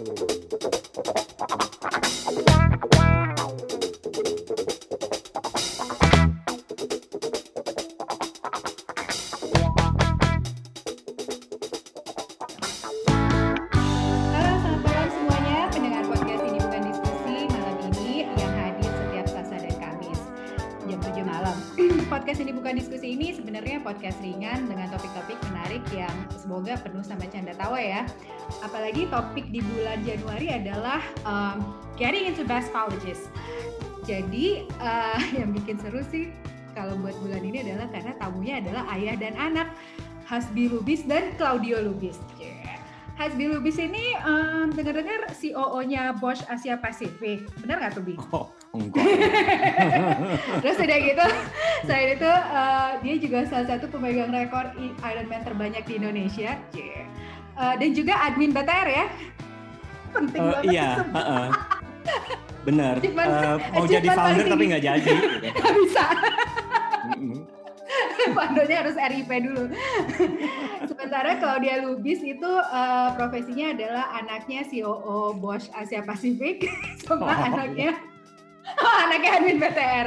Halo, topik di bulan Januari adalah um, getting into best colleges. Jadi uh, yang bikin seru sih kalau buat bulan ini adalah karena tamunya adalah ayah dan anak Hasbi Lubis dan Claudio Lubis. Yeah. Hasbi Lubis ini um, dengar-dengar COO-nya Bosch Asia Pasifik. Benar nggak tuh, Bi? Oh, enggak. Terus udah gitu, selain itu uh, dia juga salah satu pemegang rekor Ironman terbanyak di Indonesia. Yeah. Uh, dan juga admin BTR ya. Penting Eh, banget. iya, heeh. benar. Achievement- Eh, mau jadi founder tapi nggak jadi. gitu. Nggak bisa. Mm-mm. Pandonya harus RIP dulu. Sementara Claudia Lubis itu uh, profesinya adalah anaknya COO Bosch Asia Pasifik sama Oh. anaknya oh, anaknya admin BTR.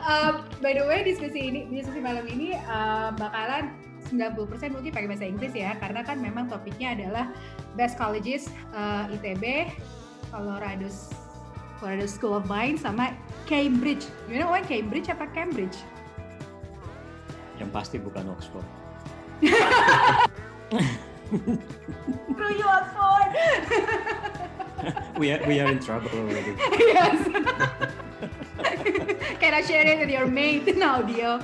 Uh, by the way, diskusi ini diskusi malam ini uh, bakalan 90% mungkin pakai bahasa Inggris ya, karena kan memang topiknya adalah best colleges uh, ITB, Colorado Colorado School of Mines sama Cambridge. You know what Cambridge apa Cambridge? Yang pasti bukan Oxford. Screw you Oxford. We are, we are in trouble already. yes. Can I share it with your mate in audio?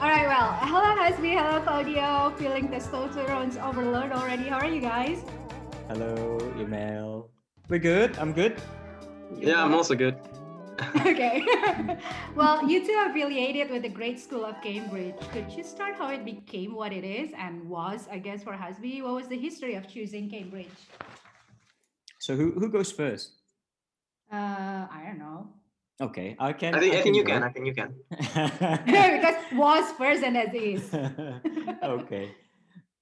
All right, well, hello Hasbi, hello Claudio, feeling testosterone's overload already. How are you guys? Hello, email. We're good. I'm good. Yeah, I'm also good. okay. well, you two are affiliated with the Great School of Cambridge. Could you start how it became what it is and was, I guess, for Hasbi? What was the history of choosing Cambridge? So who who goes first? Uh, I don't know. Okay, I can. I think I think you go. can. I think you can. because was first and as is. okay,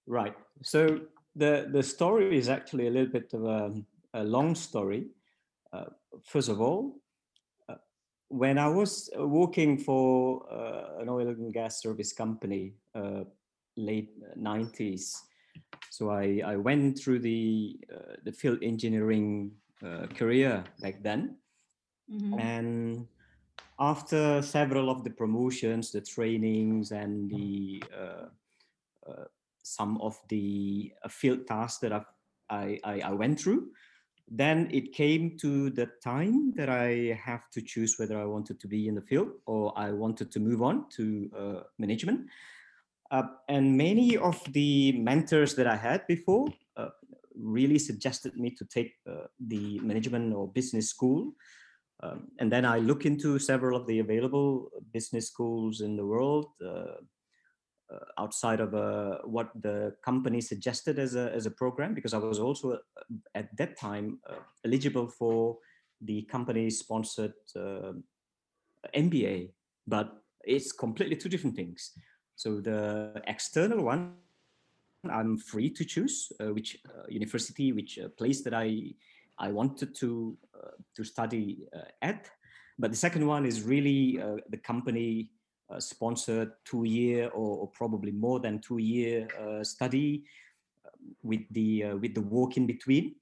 right. So the the story is actually a little bit of a, a long story. Uh, first of all, uh, when I was uh, working for uh, an oil and gas service company, uh, late nineties, so I, I went through the uh, the field engineering uh, career back then Mhm. and after several of the promotions the trainings and the uh, uh, some of the uh, field tasks that I've, I, I i went through then it came to the time that i have to choose whether i wanted to be in the field or i wanted to move on to uh, management uh, and many of the mentors that i had before uh, really suggested me to take uh, the management or business school um, and then I look into several of the available business schools in the world uh, uh, outside of uh, what the company suggested as a, as a program, because I was also uh, at that time uh, eligible for the company sponsored uh, MBA, but it's completely two different things. So the external one, I'm free to choose which university, which place that I I wanted to uh, to study uh, at. But the second one is really uh, the company uh, sponsored two year or, or probably more than two year study with the with the work in between,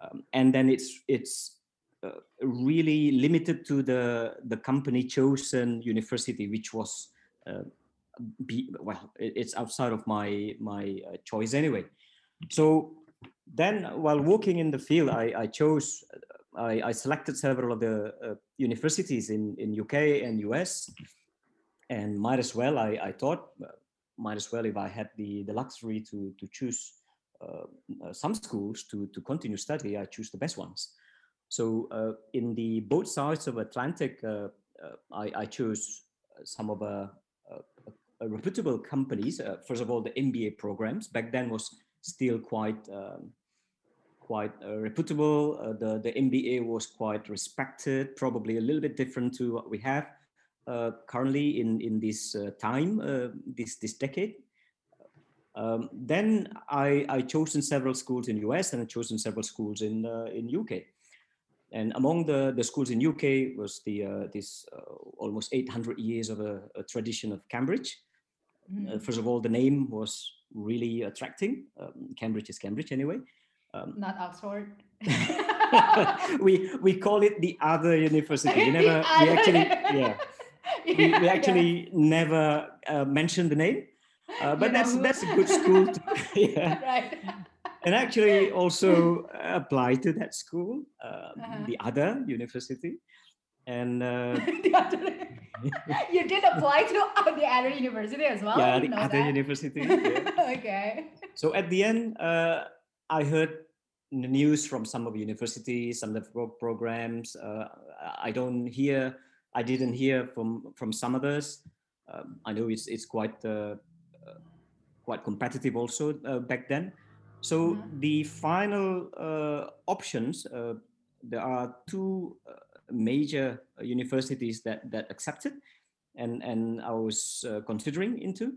um, and then it's it's uh, really limited to the the company chosen university, which was. Uh, be, well, it's outside of my my uh, choice anyway. So then while working in the field i, I chose I, I selected several of the uh, universities in, in uk and us and might as well i, I thought uh, might as well if i had the, the luxury to, to choose uh, uh, some schools to, to continue study i choose the best ones. So uh, in the both sides of atlantic uh, I, I chose some of a, a, reputable companies. First of all the mba programs. Back then was still quite um, quite uh, reputable. Uh, the the MBA was quite respected, probably a little bit different to what we have uh, currently in in this uh, time, uh, this this decade. Um, then I, I chosen several schools in US and I chosen several schools in uh, in UK. And among the, the schools in UK was the uh, this uh, almost 800 years of a, a tradition of Cambridge. Mhm. Uh, first of all, the name was really attracting. Um, Cambridge is Cambridge anyway. Um, Not Oxford. we we call it the other university. We never we actually yeah we, we Yeah. actually never uh, mentioned the name. Uh, but You that's who? that's a good school. To, yeah, right. and actually also apply to that school, um, Uh-huh. the other university, and uh, The other- you did apply to the other university as well. yeah, the other that. university. yeah. okay. So at the end, uh, I heard the news from some of the universities, some of the programs. Uh, I don't hear, I didn't hear from from some others. Um, I know it's it's quite uh, uh, quite competitive also uh, back then. So Mhm. the final uh, options, uh, there are two uh, major universities that that accepted, and and I was uh, considering into.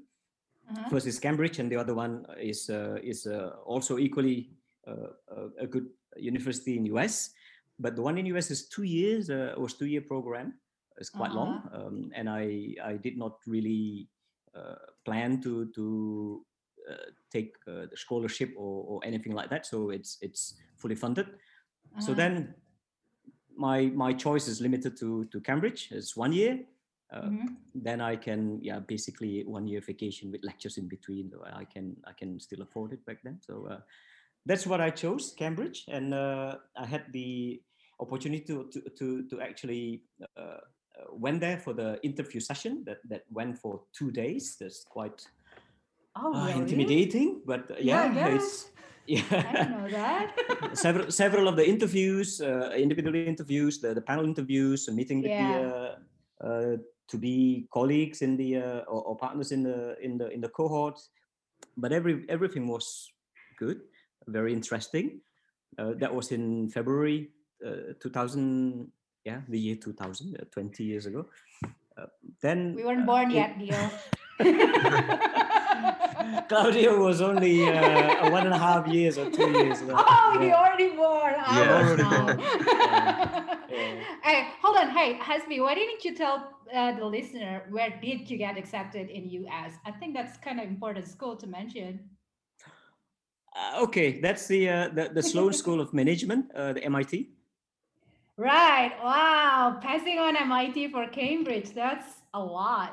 Uh-huh. First is Cambridge, and the other one is uh, is uh, also equally uh, a, a good university in US. But the one in US is two years. Uh, was two year program. It's quite long, um, and I I did not really uh, plan to to uh, take uh, the scholarship or, or anything like that. So it's it's fully funded. So Uh-huh. then my my choice is limited to to Cambridge. It's one year. Uh, Mhm. then I can yeah basically one year vacation with lectures in between. I can I can still afford it back then. So uh, that's what I chose Cambridge, and uh, I had the opportunity to to to, to actually uh, uh, went there for the interview session that that went for two days. That's quite Oh, uh, really? intimidating, but uh, Yeah, yeah, I I yeah. know that. several several of the interviews, uh, individual interviews, the, the panel interviews, a meeting with Yeah. the uh, uh, to be colleagues in the uh, or, or partners in the in the in the cohort. But every everything was good, very interesting. Uh, that was in February uh, 2000. Yeah, the year 2000, uh, 20 years ago. Uh, then we weren't born yet, Dio. Claudio was only uh, one and a half years or two years. uh, Oh, yeah. you already born. I Yeah. was Already born. Yeah. Hey, hold on. Hey, Hasbi, why didn't you tell uh, the listener where did you get accepted in US? I think that's kind of important school to mention. Uh, okay, that's the, uh, the the Sloan School of Management, uh, the MIT. Right. Wow. Passing on MIT for Cambridge. That's a lot.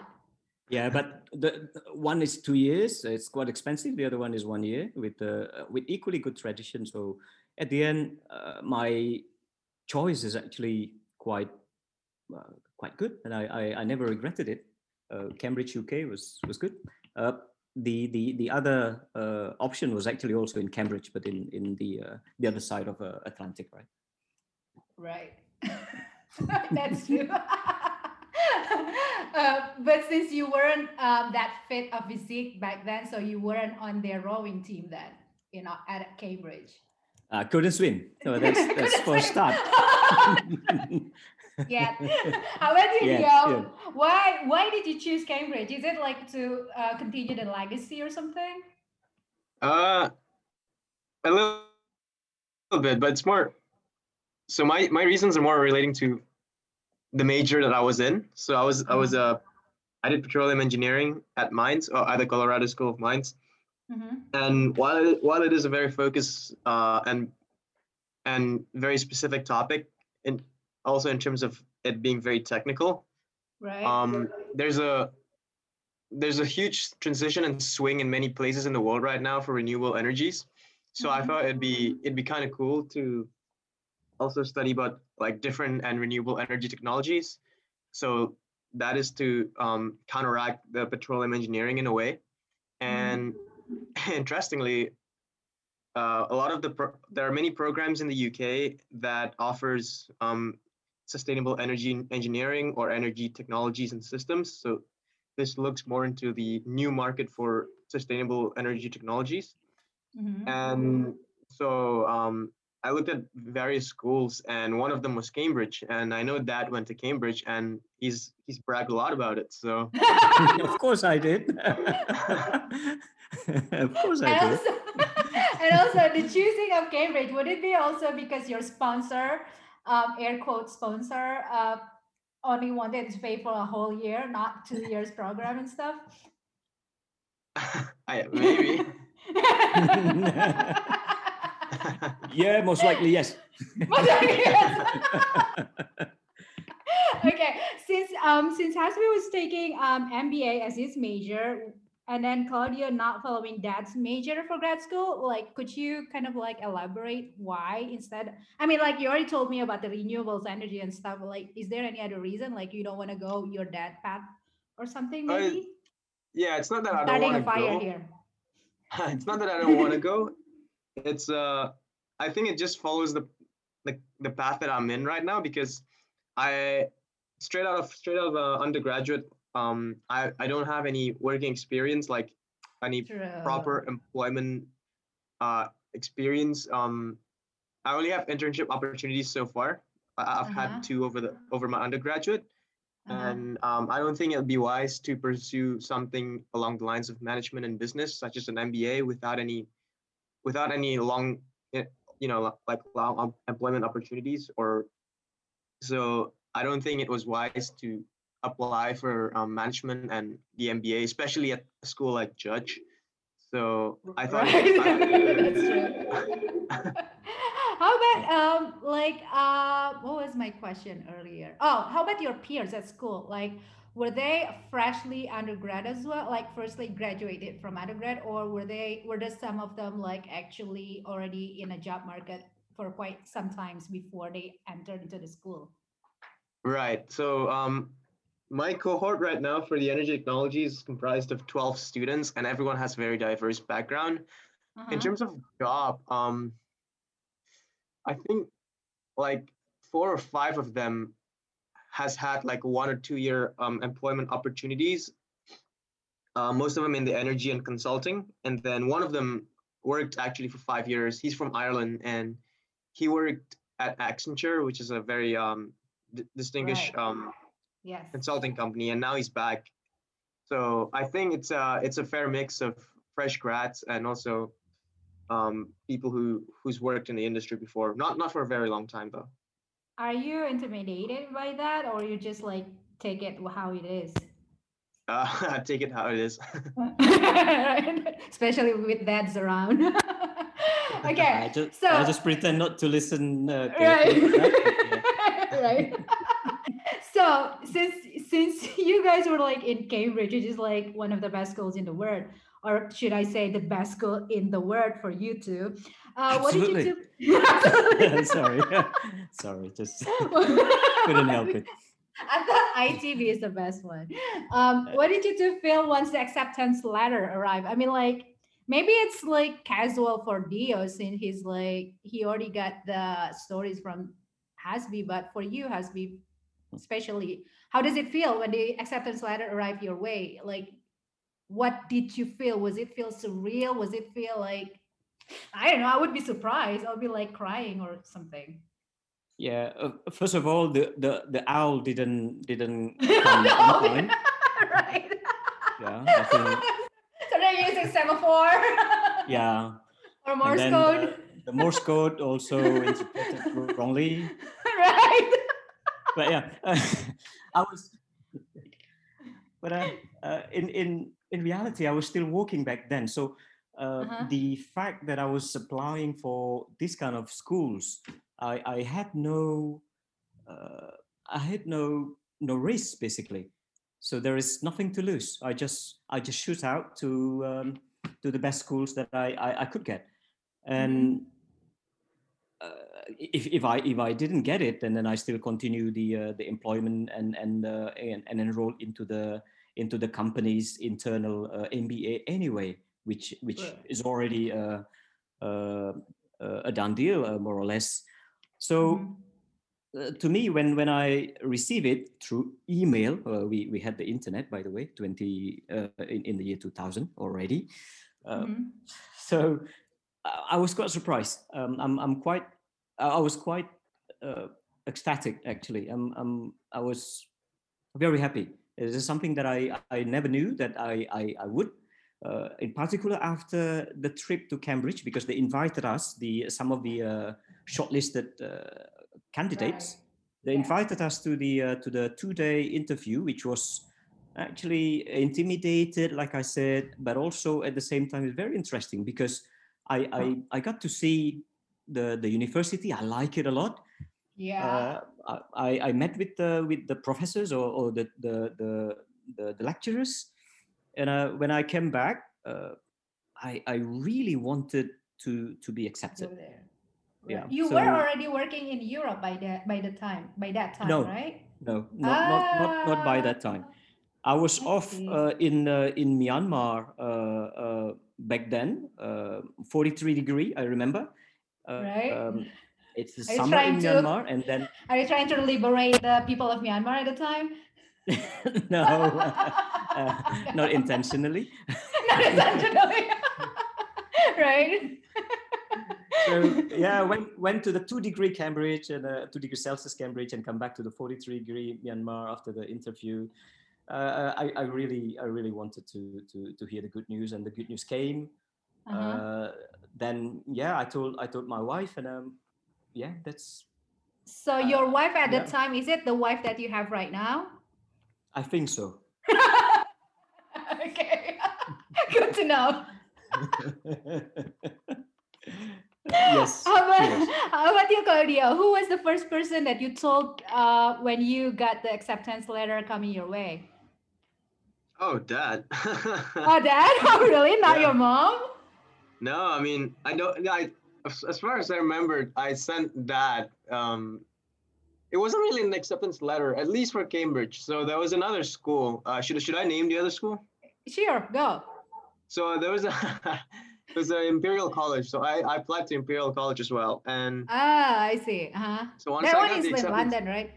Yeah, but the one is two years. It's quite expensive. The other one is one year with uh, with equally good tradition. So at the end, uh, my choice is actually quite uh, quite good, and I, I I never regretted it. Uh, Cambridge, UK was was good. Uh, the the the other uh, option was actually also in Cambridge, but in in the the other side of Atlantic, right? Right. That's true. uh, but since you weren't um, that fit of physique back then, so you weren't on their rowing team then, you know, at Cambridge. Uh, couldn't swim. So that's that's Couldn't for a start. yeah. How about you, Yeah, Leo? yeah. Why why did you choose Cambridge? Is it like to uh, continue the legacy or something? Uh, a little, little bit, but it's more. So my my reasons are more relating to the major that I was in. So I was I was uh, I did petroleum engineering at Mines, or at the Colorado School of Mines. Mm-hmm. And while it, while it is a very focused uh, and and very specific topic, and also in terms of it being very technical, Right. um, there's a there's a huge transition and swing in many places in the world right now for renewable energies. So I Mhm. thought it'd be it'd be kind of cool to also study about like different and renewable energy technologies. So that is to um, counteract the petroleum engineering in a way. And interestingly, uh, a lot of the pro- there are many programs in the UK that offers um, sustainable energy engineering or energy technologies and systems. So this looks more into the new market for sustainable energy technologies. Mhm. And so um, I looked at various schools, and one of them was Cambridge. And I know Dad went to Cambridge, and he's he's bragged a lot about it. So of course I did. of course I and do. also, and also the choosing of Cambridge would it be also because your sponsor, um, air quote sponsor, uh, only wanted to pay for a whole year, not two years program and stuff? I, maybe. Yeah, most likely yes. Most likely, yes. okay, since um since Hasbi was taking um MBA as his major, and then Claudio not following dad's major for grad school, like could you kind of like elaborate why instead? I mean, like you already told me about the renewables energy and stuff. Like, is there any other reason like you don't want to go your dad path or something? Maybe yeah, it's not that I don't starting want a to fire go. here. it's not that I don't want to go. It's uh, I think it just follows the, the the path that I'm in right now because I straight out of straight out of uh, undergraduate, um, I I don't have any working experience like any True. proper employment uh experience. Um, I only have internship opportunities so far. I- I've Uh-huh. had two over the over my undergraduate. Uh-huh. And um, I don't think it'd be wise to pursue something along the lines of management and business, such as an MBA, without any, without any long, eh, you know, like long employment opportunities. Or so I don't think it was wise to apply for um, management and the MBA, especially at a school like Judge. So I thought. Right. I- That's how about um like uh what was my question earlier oh how about your peers at school like were they freshly undergrad as well like firstly graduated from undergrad or were they were there some of them like actually already in a job market for quite some times before they entered into the school Right. So um, my cohort right now for the energy technology is comprised of 12 students, and everyone has very diverse background. Uh-huh. In terms of job, um, I think like four or five of them has had like one or two year um, employment opportunities. Uh, most of them in the energy and consulting, and then one of them worked actually for five years. He's from Ireland, and he worked at Accenture, which is a very um, d- distinguished Right. um, yes consulting company, and now he's back. So I think it's a it's a fair mix of fresh grads and also um, people who who's worked in the industry before, not not for a very long time though. Are you intimidated by that or you just like take it how it is Uh, I take it how it is. especially with dads around okay I just, so I just pretend not to listen. Uh, right yeah. right so since since you guys were like in cambridge which is like one of the best schools in the world or should i say the best school in the world for you two uh, what did you do Sorry, sorry, just couldn't help it. I thought ITB is the best one. Um, what did you two feel once the acceptance letter arrived? I mean, like maybe it's like casual for Dio since he's like he already got the stories from Hasbi, but for you, Hasbi, especially, how does it feel when the acceptance letter arrived your way? Like, what did you feel? Was it feel surreal? Was it feel like I don't know? I would be surprised. I'll be like crying or something. Yeah. Uh, first of all, the the the owl didn't didn't come No, right. Yeah, I think. so they're using semaphore. Yeah. Or Morse code. The, the Morse code also interpreted wrongly. right. But yeah, I was. But uh, uh, in in in reality, I was still working back then. So uh, Uh-huh. the fact that I was applying for this kind of schools, I I had no, uh, I had no no risk basically. So there is nothing to lose. I just I just shoot out to um, to the best schools that I I, I could get, and uh, if if I if I didn't get it, then then I still continue the uh, the employment and and, uh, and and enroll into the into the company's internal uh, MBA anyway, which which Right. is already uh, uh, uh, a done deal uh, more or less. So Mhm. uh, to me, when when I receive it through email, we we had the internet by the way, twenty uh, in in the year two thousand already. Mhm. so I I was quite surprised. Um, I'm I'm quite I I was quite uh, ecstatic actually. I'm, I'm I was very happy. This is something that I I never knew that I I, I would uh, in particular after the trip to Cambridge, because they invited us, the some of the uh, shortlisted uh, candidates, Right. they invited us to the uh, to the two-day interview, which was actually intimidated, like I said, but also at the same time it's very interesting because I I, I got to see the the university. I like it a lot. Yeah. Uh, I, I met with the with the professors or, or the, the the the the lecturers, and uh, when I came back, uh, I I really wanted to to be accepted. Yeah. You were already working in Europe by that by the time by that time, No, right? No, not not not not by that time. I was I off uh, in uh, in Myanmar uh, uh, back then, uh, 43 degree. I remember. Uh, Right. Um, it's the summer in to- Myanmar, and then Are you trying to liberate the people of Myanmar at the time? no, uh, not intentionally. Not intentionally. right? so yeah, went went to the two degree Cambridge and uh, two degree Celsius Cambridge, and come back to the 43 degree Myanmar after the interview. Uh, I, I really I really wanted to, to to hear the good news, and the good news came. Uh-huh. Uh, then yeah, I told I told my wife, and um, yeah, that's So your wife at the time is it the wife that you have right now? I think so. okay. Good to know. yes. How about, yes. how about you, Claudio? Who was the first person that you told uh, when you got the acceptance letter coming your way? Oh, dad. Oh, dad? Oh, really? Not Yeah. your mom? no, I mean, I don't. I as as far as I remember, I sent that. Um, it wasn't really an acceptance letter, at least for Cambridge. So there was another school. Uh, should should I name the other school? Sure, go. So there was a it was an Imperial College. So I, I applied to Imperial College as well. And Ah, I see. Uh-huh. so once That I one got is the in acceptance, London, right?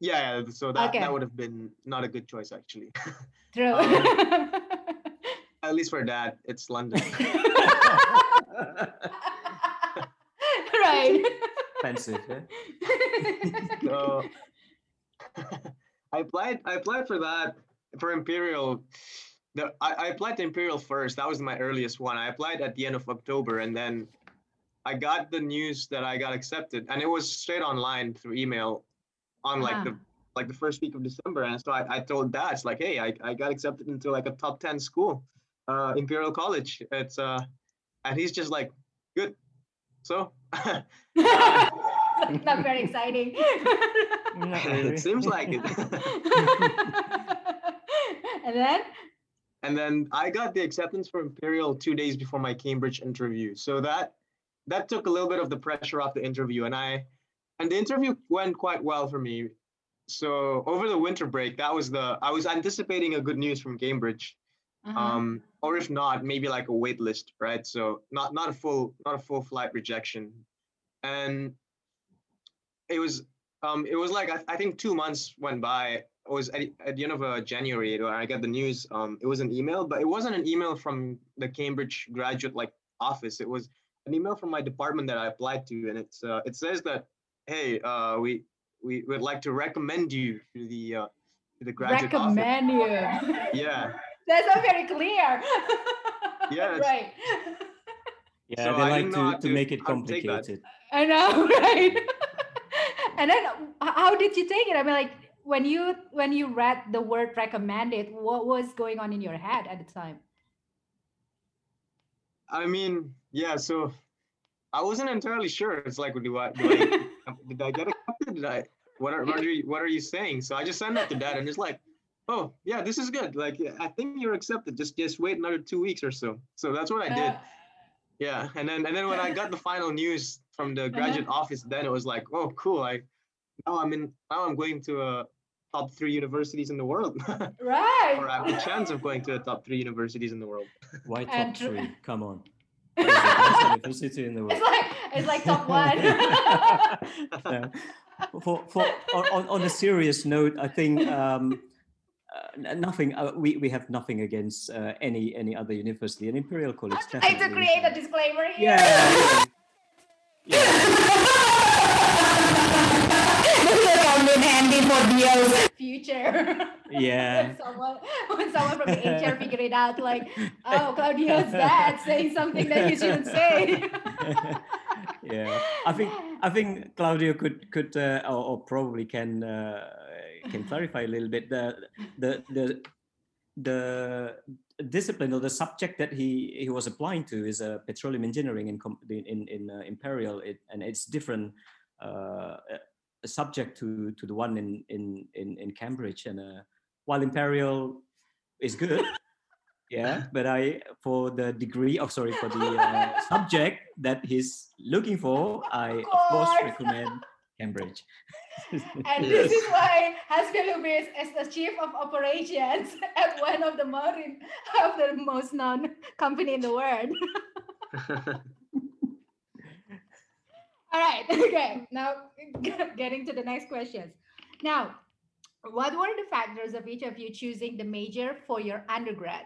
yeah, yeah, so that, Okay. that would have been not a good choice actually. True. Um, At least for that, it's London. Right. Expensive. Yeah? so I applied I applied for that for Imperial. The, I, I applied to Imperial first. That was my earliest one. I applied at the end of October and then I got the news that I got accepted and it was straight online through email on like the Ah. like the first week of December. And so I, I told dad, it's like, hey, I, I got accepted into like a top 10 school, uh, Imperial College. It's uh and he's just like, good. So Not very exciting. Not really. it seems like it. and then? and then I got the acceptance for Imperial two days before my Cambridge interview. So that that took a little bit of the pressure off the interview, and I and the interview went quite well for me. So over the winter break, that was the I was anticipating a good news from Cambridge, Uh-huh. um, or if not, maybe like a wait list, right? So not not a full not a full flight rejection, and it was um it was like I, I think two months went by. It was at, at the end of uh, January when I got the news. Um, it was an email, but it wasn't an email from the Cambridge graduate like office. It was an email from my department that I applied to, and it's uh, it says that hey, uh, we we would like to recommend you to the uh, to the graduate office. Recommend you. Yeah. That's not very clear. Yeah, right. Yeah, So they I like didn't to, to to- make it how to take that. complicated. I know, right? and then how did you take it? I mean, like when you when you read the word recommended, what was going on in your head at the time? I mean, yeah. So I wasn't entirely sure. It's like, do I, do I did I get accepted? Did I? What are, what are you what are you saying? So I just sent that to dad, and it's like, oh yeah, this is good. Like I think you're accepted. Just just wait another two weeks or so. So that's what I did. Uh, Yeah, and then and then when I got the final news from the graduate office, then it was like, oh cool. I now I'm in now I'm going to a top three universities in the world, right. or I have a chance of going to a top three universities in the world. Why top And three? Come on. That is the best university in the world. It's like it's like top one. Yeah. for for on, on- on a serious note, I think um, n- nothing. Uh, we we have nothing against uh, any any other university. And Imperial College. I had to create a disclaimer here. Yeah. yeah. Handy for Dio's future. Yeah. when someone when someone from the HR figure it out, like, oh, Claudio's dad saying something that he shouldn't say. yeah, I think I think Claudio could could uh, or, or probably can uh, can clarify a little bit the the the the discipline or the subject that he he was applying to is uh, petroleum engineering in in in uh, Imperial, it, and it's different uh, subject to to the one in in in, in Cambridge. And uh, while Imperial is good, yeah, but I for the degree, oh sorry, for the uh, subject that he's looking for, I of course. recommend Cambridge. And this is why Hasbi Lubis is the chief of operations at one of the marine of the most known company in the world. All right. Okay. Now getting to the next questions. Now, what were the factors of each of you choosing the major for your undergrad?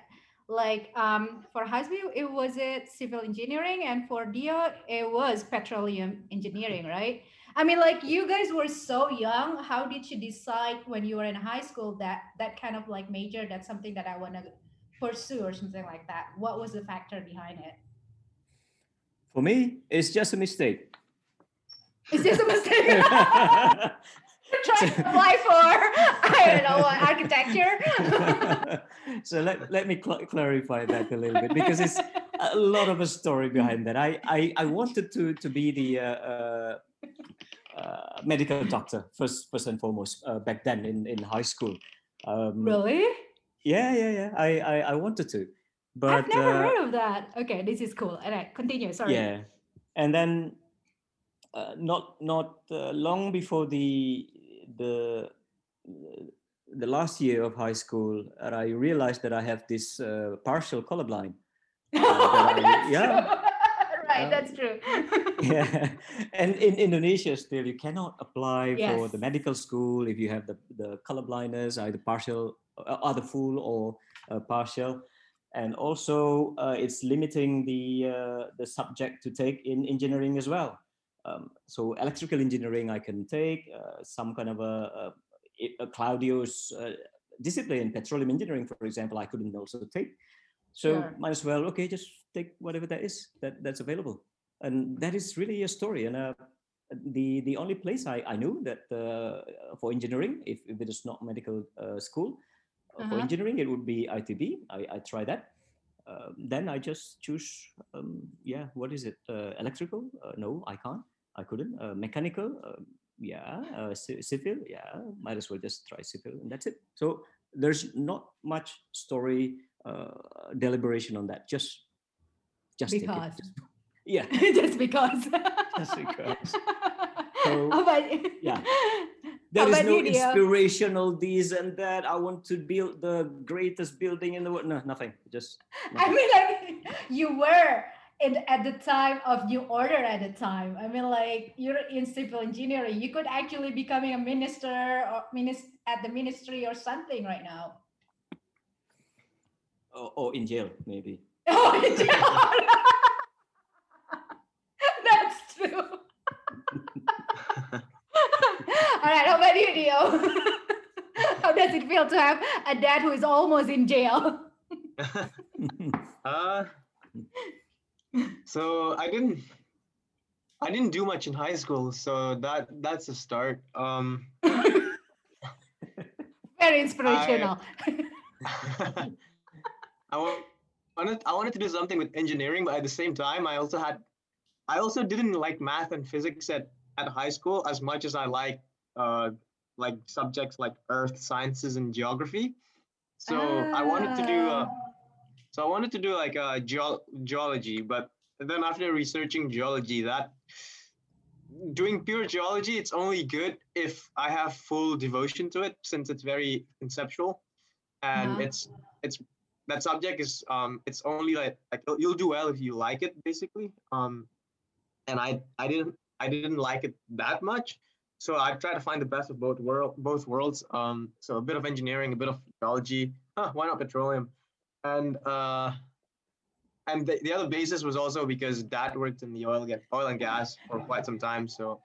Like um, for Hasbi, it was it civil engineering, and for Dio, it was petroleum engineering, right? I mean, like you guys were so young. How did you decide when you were in high school that that kind of like major, that's something that I want to pursue or something like that? What was the factor behind it? For me, it's just a mistake. Is this a mistake? Trying to apply for I don't know what architecture. so let, let me cl- clarify that a little bit because it's a lot of a story behind that. I I, I wanted to to be the uh, uh, uh, medical doctor first first and foremost uh, back then in, in high school. Um, really? Yeah, yeah, yeah. I I, I wanted to, but I've never uh, heard of that. Okay, this is cool. All right, continue. Sorry. yeah, and then uh, not not uh, long before the the the last year of high school, uh, I realized that I have this uh, partial colorblind. Oh, I- that's yeah. right, that's true. yeah, and in Indonesia still you cannot apply for the medical school if you have the the color blindness, either partial, uh, either full or uh, partial, and also uh, it's limiting the uh, the subject to take in engineering as well. Um, so electrical engineering I can take uh, some kind of a, a, a Claudio's uh, discipline, petroleum engineering, for example, I couldn't also take. So might as well okay, just take whatever that is that that's available and that is really a story. And uh, the the only place I, I knew that uh, for engineering if, if it is not medical uh, school uh, for Uh-huh. engineering it would be ITB I, I try that. Uh, then I just choose um, yeah what is it? Uh, electrical? Uh, no I can't. I couldn't. Uh, mechanical? Uh, yeah. Uh, civil? Yeah. Might as well just try civil and that's it. So there's not much story uh, deliberation on that. Just just it. Because. Just- yeah Just because. Just because. So, about yeah. There is no Dio? inspirational this and that i want to build the greatest building in the world no nothing just I nothing. mean, like you were in at the time of new order at the time. I mean, like you're in civil engineering. You could actually becoming a minister or minis- at the ministry or something right now. or, or in jail maybe Oh, yeah. That's true. All right, how about you, Dio? how does it feel to have a dad who is almost in jail? uh, so I didn't I didn't do much in high school, so that that's a start. Um, Very inspirational. I wa- wanted I wanted to do something with engineering, but at the same time, I also had I also didn't like math and physics at at high school as much as I like uh, like subjects like earth sciences and geography. So I wanted to do uh, Ah. so I wanted to do like uh, geo- geology, but then after researching geology, that doing pure geology, it's only good if I have full devotion to it, since it's very conceptual, and Uh-huh. it's it's that subject is um it's only like like you'll- you'll do well if you like it basically. Um, and I I didn't I didn't like it that much, so I tried to find the best of both world both worlds. Um, so a bit of engineering, a bit of geology. Huh, why not petroleum? And uh, and the, the other basis was also because dad worked in the oil ga- oil and gas for quite some time. So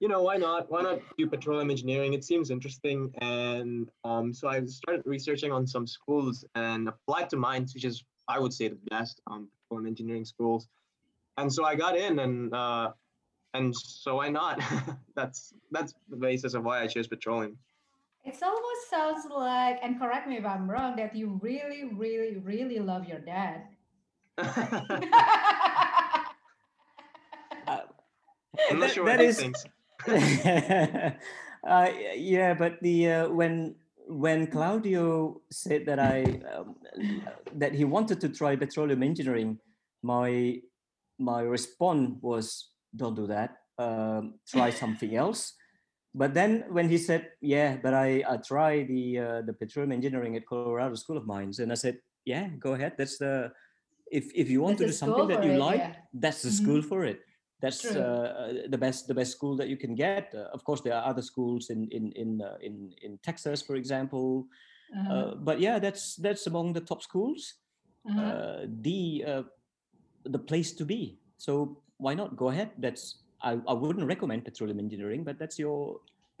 you know, why not? Why not do petroleum engineering? It seems interesting. And um, so I started researching on some schools and applied to Mines, which is, I would say, the best um, petroleum engineering schools. And so I got in, and uh, and so why not? that's that's the basis of why I chose petroleum. It almost sounds like, and correct me if I'm wrong, that you really, really, really love your dad. uh, I'm not that, sure that what he is, thinks. uh, yeah, but the uh, when when Claudio said that I um, that he wanted to try petroleum engineering, my my response was, "Don't do that. Um, try something else." But then when he said, "Yeah, but I I try the uh, the petroleum engineering at Colorado School of Mines," and I said, "Yeah, go ahead. That's the if if you want That's to do something that you it, like, yeah. that's the Mhm. school for it." That's uh, the best the best school that you can get. Uh, of course, there are other schools in in in uh, in, in Texas, for example. Uh-huh, Uh, but yeah, that's that's among the top schools. uh-huh. Uh, the uh, the place to be. So why not go ahead? That's I, I wouldn't recommend petroleum engineering, but that's your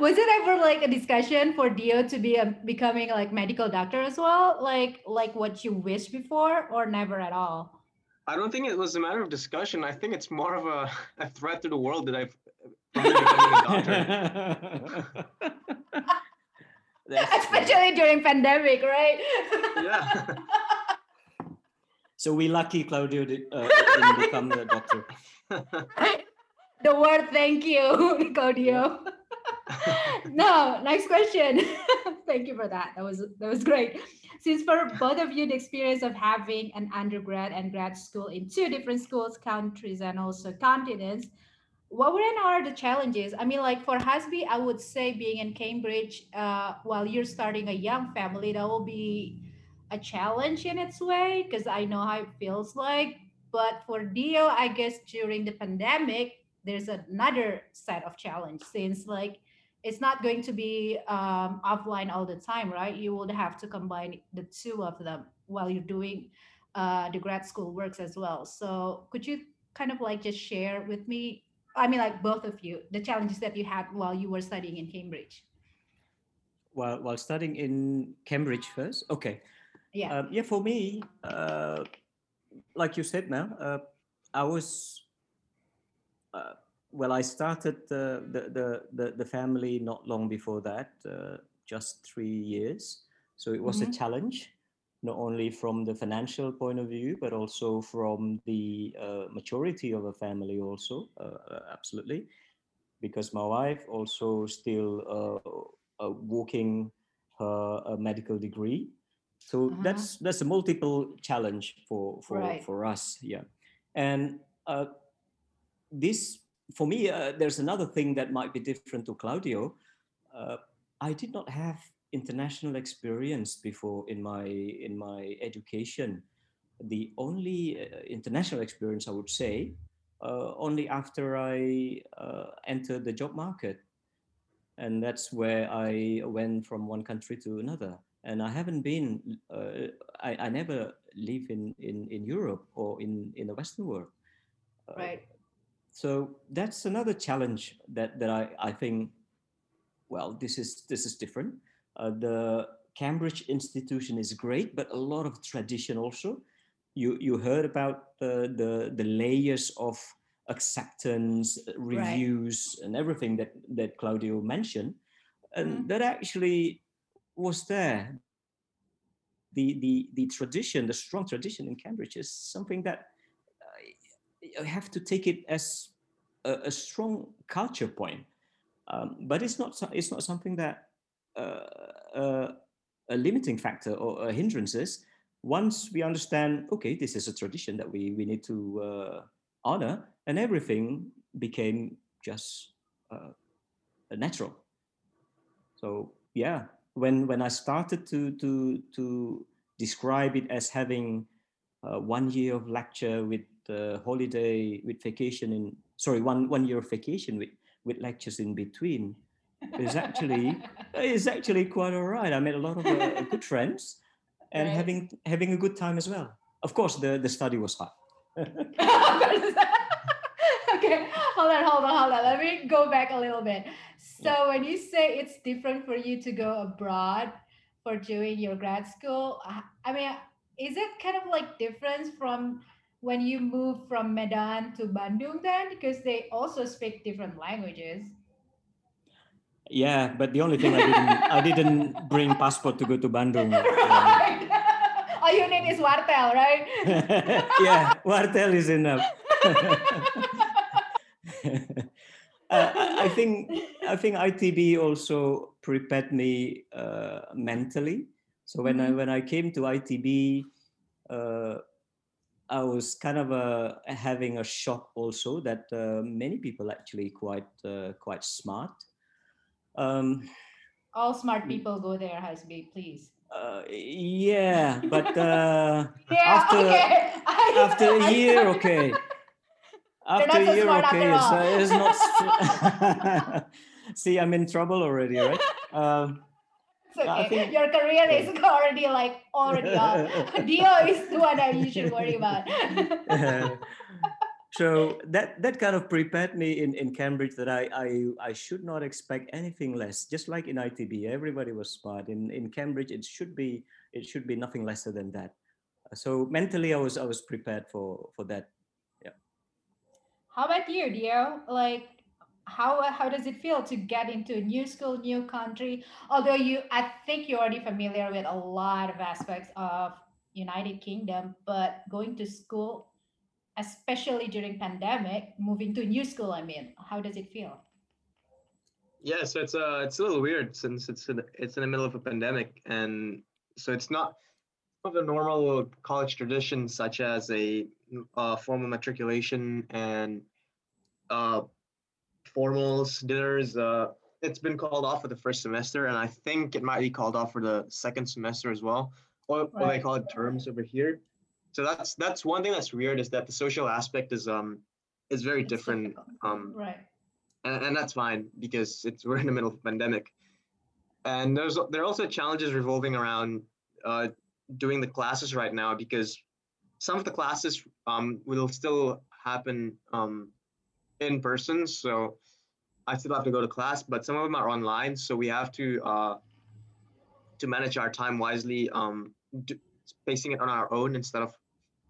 was it ever like a discussion for Dio to be a, becoming like medical doctor as well, like like what you wished before, or never at all? I don't think it was a matter of discussion. I think it's more of a, a threat to the world that I've from becoming a doctor. That's true. Especially during pandemic, right? Yeah. So we lucky Claudio did, uh, didn't become a doctor. the word thank you, Claudio. no, next question. Thank you for that. That was that was great. Since for both of you, the experience of having an undergrad and grad school in two different schools, countries, and also continents, what were are the challenges? I mean, like for Hasbi, I would say being in Cambridge uh, while you're starting a young family, that will be a challenge in its way because I know how it feels like. But for Dio, I guess during the pandemic, there's another set of challenge since like it's not going to be um, offline all the time, right? You would have to combine the two of them while you're doing uh, the grad school works as well. So could you kind of like just share with me? I mean, like both of you, the challenges that you had while you were studying in Cambridge. While while studying in Cambridge first, okay. Yeah. Um, yeah, for me, uh, like you said now, uh, I was, uh, well, I started the, the, the, the, the family not long before that, uh, just three years. So it was Mhm. a challenge, not only from the financial point of view, but also from the uh, maturity of a family also, uh, uh, absolutely. Because my wife also still uh, uh, working her medical degree so Uh-huh. that's that's a multiple challenge for for Right. for us yeah and uh, this for me uh, there's another thing that might be different to claudio uh, i did not have international experience before in my in my education the only uh, international experience i would say uh, only after i uh, entered the job market and that's where i went from one country to another and I haven't been. Uh, I, I never live in, in, in Europe or in, in the Western world. Uh, Right. So that's another challenge that, that I, I think. Well, this is this is different. Uh, the Cambridge institution is great, but a lot of tradition also. You you heard about the the, the layers of acceptance, reviews, and everything that that Claudio mentioned, and Mhm. that actually was there. The, the, the tradition, the strong tradition in Cambridge is something that uh, you have to take it as a, a strong culture point. Um, but it's not, it's not something that uh, uh, a limiting factor or a hindrances. Once we understand, okay, this is a tradition that we, we need to uh, honor, and everything became just uh, natural. So yeah, when when I started to to to describe it as having uh, one year of lecture with uh, holiday with vacation in sorry one one year of vacation with with lectures in between is actually is actually quite all right. I made a lot of uh, good friends and Right. having having a good time as well. of course, the, the study was hard. okay, hold on, hold on, hold on. Let me go back a little bit. So when you say it's different for you to go abroad for doing your grad school, I mean, is it kind of like different from when you move from Medan to Bandung then? Because they also speak different languages. Yeah, but the only thing I didn't I didn't bring passport to go to Bandung. All you need is wartel, right? yeah, wartel is enough. uh, I think I think ITB also prepared me uh, mentally. So when mm-hmm. I when I came to ITB, uh, I was kind of uh, having a shock also that uh, many people actually quite uh, quite smart um, All smart people go there, Hasbi, please. Uh, yeah, but uh, yeah, after okay. after a year, okay. After a year, okay. So it's not. See, I'm in trouble already, right? Um, okay. Think, Your career is already like already off. Dio is the one that you should worry about so that that kind of prepared me in, in Cambridge that I, I I should not expect anything less. Just like in ITB, everybody was smart. In in Cambridge, it should be it should be nothing lesser than that. So mentally, I was I was prepared for for that. Yeah. How about you, Dio? Like how how does it feel to get into a new school, new country? Although you, I think you're already familiar with a lot of aspects of United Kingdom, but going to school especially during pandemic, moving to new school. I mean, how does it feel? Yeah, so it's uh it's a little weird since it's in, it's in the middle of a pandemic, and so it's not of the normal college traditions such as a uh, formal matriculation and uh, formals, dinners. Uh, it's been called off for the first semester, and I think it might be called off for the second semester as well, or, right. or they call it terms over here so that's that's one thing that's weird is that the social aspect is um is very different um right. and, and that's fine because it's we're in the middle of a pandemic. And there's there are also challenges revolving around uh, doing the classes right now because some of the classes um, will still happen um, in person. So i still have to go to class but some of them are online. So we have to uh, to manage our time wisely um, do, spacing it on our own instead of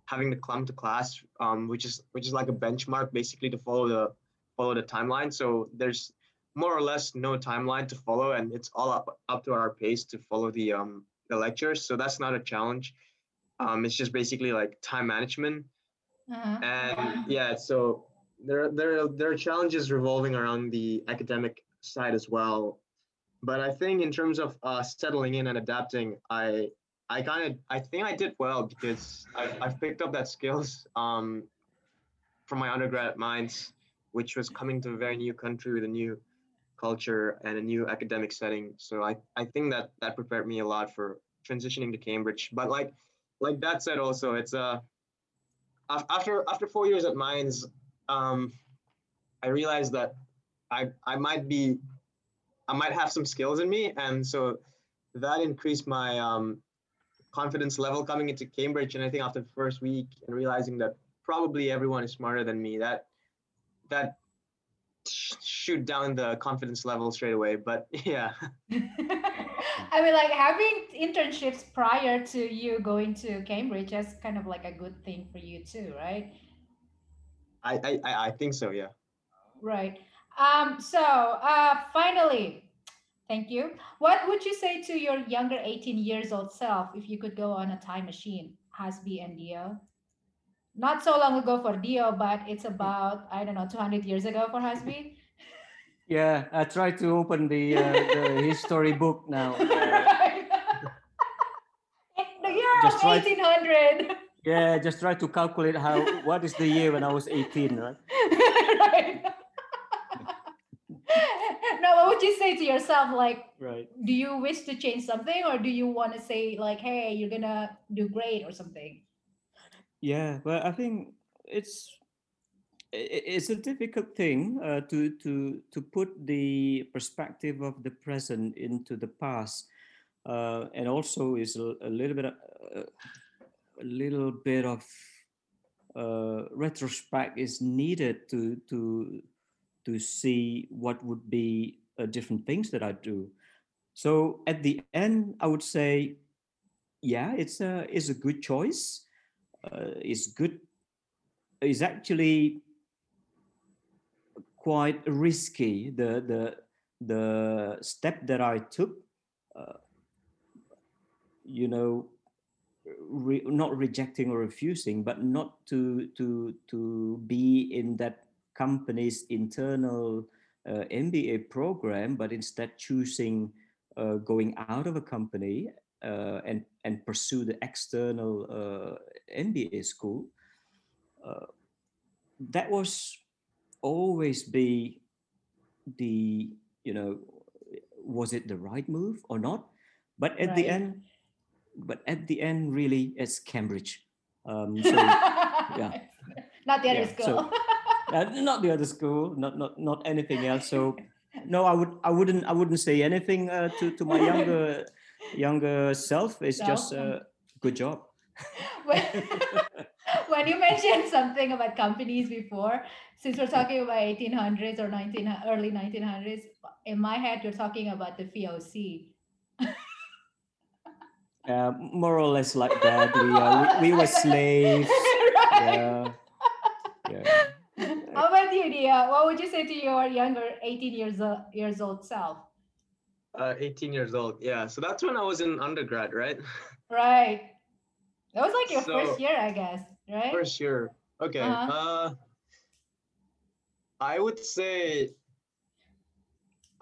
having to come to class, um, which is which is like a benchmark basically to follow the follow the timeline. So there's more or less no timeline to follow, and it's all up up to our pace to follow the um, the lectures. So that's not a challenge. Um, it's just basically like time management. Uh-huh. And yeah, so there there there are challenges revolving around the academic side as well. But I think in terms of uh, settling in and adapting, I I kind of I think I did well because I've, I've picked up that skills um, from my undergrad at Mines, which was coming to a very new country with a new culture and a new academic setting. So I, I think that that prepared me a lot for transitioning to Cambridge. But like like that said, also it's uh after after four years at Mines, um, I realized that I I might be I might have some skills in me, and so that increased my um, confidence level coming into Cambridge. And I think after the first week and realizing that probably everyone is smarter than me, that that shoot down the confidence level straight away. But yeah. I mean, like having internships prior to you going to Cambridge is kind of like a good thing for you too, right? I I, I think so, yeah. Right. Um, so uh, finally, Thank you. What would you say to your younger 18 years old self if you could go on a time machine, Hasbi and Dio? Not so long ago for Dio, but it's about, I don't know, 200 years ago for Hasbi. Yeah, I tried to open the, uh, the history book now. The year just of 1800. yeah, just try to calculate how, what is the year when I was 18, right? right no, what would you say to yourself? Like, right. do you wish to change something or do you want to say, like, hey, you're going to do great or something? Yeah, well, I think it's it's a difficult thing uh, to to to put the perspective of the present into the past, uh, and also is a, a little bit uh, a little bit of uh, retrospect is needed to to to see what would be uh, different things that I do. So at the end, I would say, yeah, it's a it's a good choice. Uh, it's good. It's actually quite risky. The the the step that I took, uh, you know, re, not rejecting or refusing, but not to to to be in that company's internal uh, MBA program, but instead choosing uh, going out of a company uh, and and pursue the external uh, MBA school. Uh, that was always be the you know was it the right move or not but at right. the end but at the end, really, it's Cambridge. Um, so, yeah, not the other yeah, school. So, uh, not the other school. Not not not anything else. So, no, I would I wouldn't I wouldn't say anything uh, to to my younger younger self. It's just a good job. when, when you mentioned something about companies before, since we're talking about 1800s or 19 early 1900s, in my head you're talking about the VOC. Uh, more or less like that. We, uh, we, we were slaves. Yeah. yeah. How you, Dio? What would you say to your younger 18 years, uh, years old self? Uh, 18 years old. Yeah. So that's when I was in undergrad, right? Right. That was like your so, first year, I guess, right? First year. Okay. Uh-huh. Uh, I would say.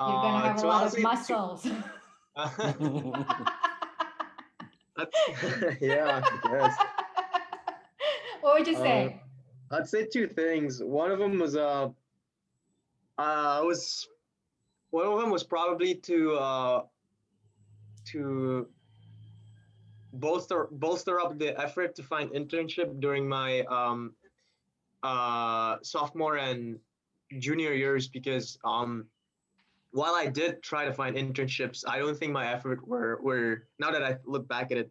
You're gonna uh, have a lot of muscles. yeah, yes. What would you say? I'd say two things. One of them was uh, uh was one of them was probably to uh to bolster bolster up the effort to find internship during my um uh sophomore and junior years because um while I did try to find internships, I don't think my effort were were now that I look back at it,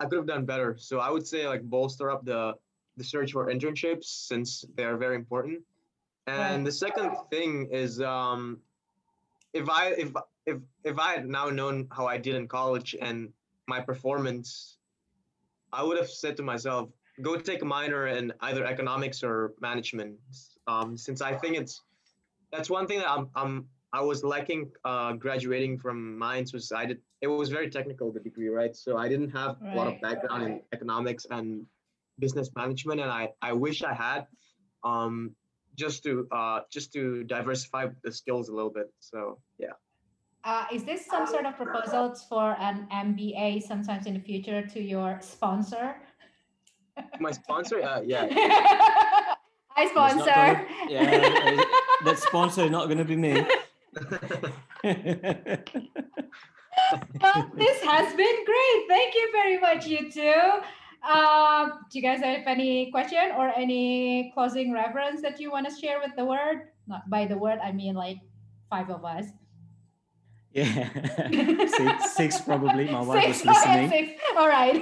I could have done better. So I would say like bolster up the the search for internships since they are very important. And the second thing is um if I if if if I had now known how I did in college and my performance, I would have said to myself, go take a minor in either economics or management. Um, since I think it's that's one thing that I'm I'm I was lacking uh, graduating from mines was I did it was very technical the degree right so I didn't have right. a lot of background in economics and business management and I I wish I had um, just to uh, just to diversify the skills a little bit so yeah. Uh, is this some sort of proposals for an MBA sometimes in the future to your sponsor? My sponsor, uh, yeah. Hi, sponsor. Gonna, yeah, that sponsor is not going to be me. well, this has been great. Thank you very much, you two. Um, do you guys have any question or any closing reference that you want to share with the word? Not by the word, I mean like five of us. Yeah, six, six probably. My wife six, was listening. Six. All right.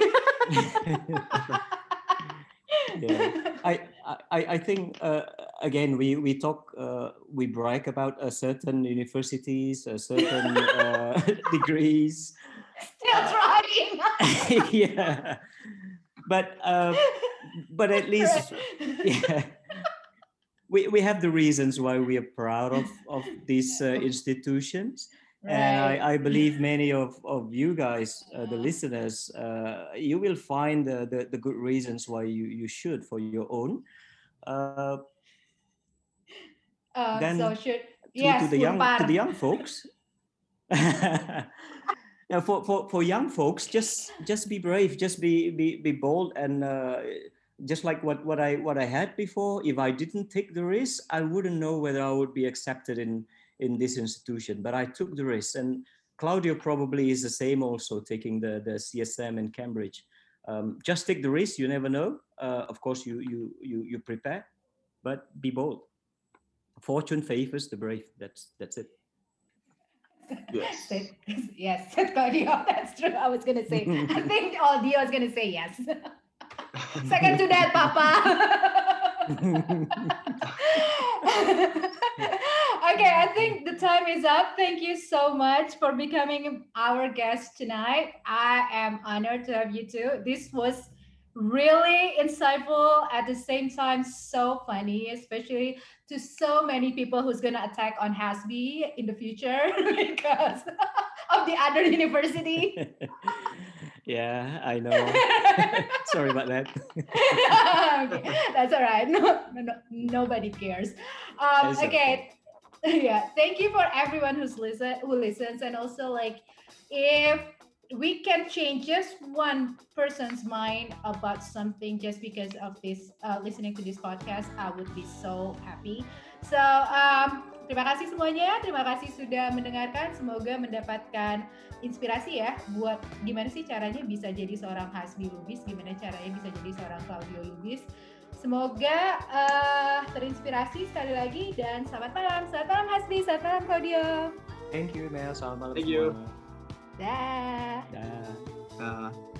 yeah. I, I, I think uh, again we we talk uh, we brag about a certain universities, a certain uh, degrees. Still trying. yeah, but uh, but at least yeah. We, we have the reasons why we are proud of, of these uh, institutions. Right. And I, I, believe many of, of you guys, uh, the listeners, uh, you will find the, the, the, good reasons why you, you should for your own. Uh, uh then so should to, yes, to the young to the young folks. for, for, for young folks, just just be brave, just be be, be bold, and uh, just like what, what I what I had before. If I didn't take the risk, I wouldn't know whether I would be accepted in in this institution, but I took the risk. And Claudio probably is the same also, taking the, the CSM in Cambridge. Um, just take the risk, you never know. Uh, of course, you, you, you, you prepare, but be bold. Fortune favors the brave. That's, that's it. Yes. yes, Claudio, that's true. I was going to say, I think all Dio is going to say yes. Second to that, Papa. okay, I think the time is up. Thank you so much for becoming our guest tonight. I am honored to have you too. This was really insightful at the same time so funny especially to so many people who's gonna attack on hasbi in the future because of the other university. Yeah i know. Sorry about that. Okay, that's all right. No, no, no nobody cares. Um, okay. okay. Yeah thank you for everyone who's listen who listens and also like if we can change just one person's mind about something just because of this uh, listening to this podcast I would be so happy so um, terima kasih semuanya terima kasih sudah mendengarkan semoga mendapatkan inspirasi ya buat gimana sih caranya bisa jadi seorang Hasbi Lubis gimana caranya bisa jadi seorang Claudio Lubis Semoga uh, terinspirasi sekali lagi dan selamat malam. Selamat malam Hasbi, selamat malam Claudio. Thank you, Mel. Selamat malam Thank you. Dah. Dah. Uh,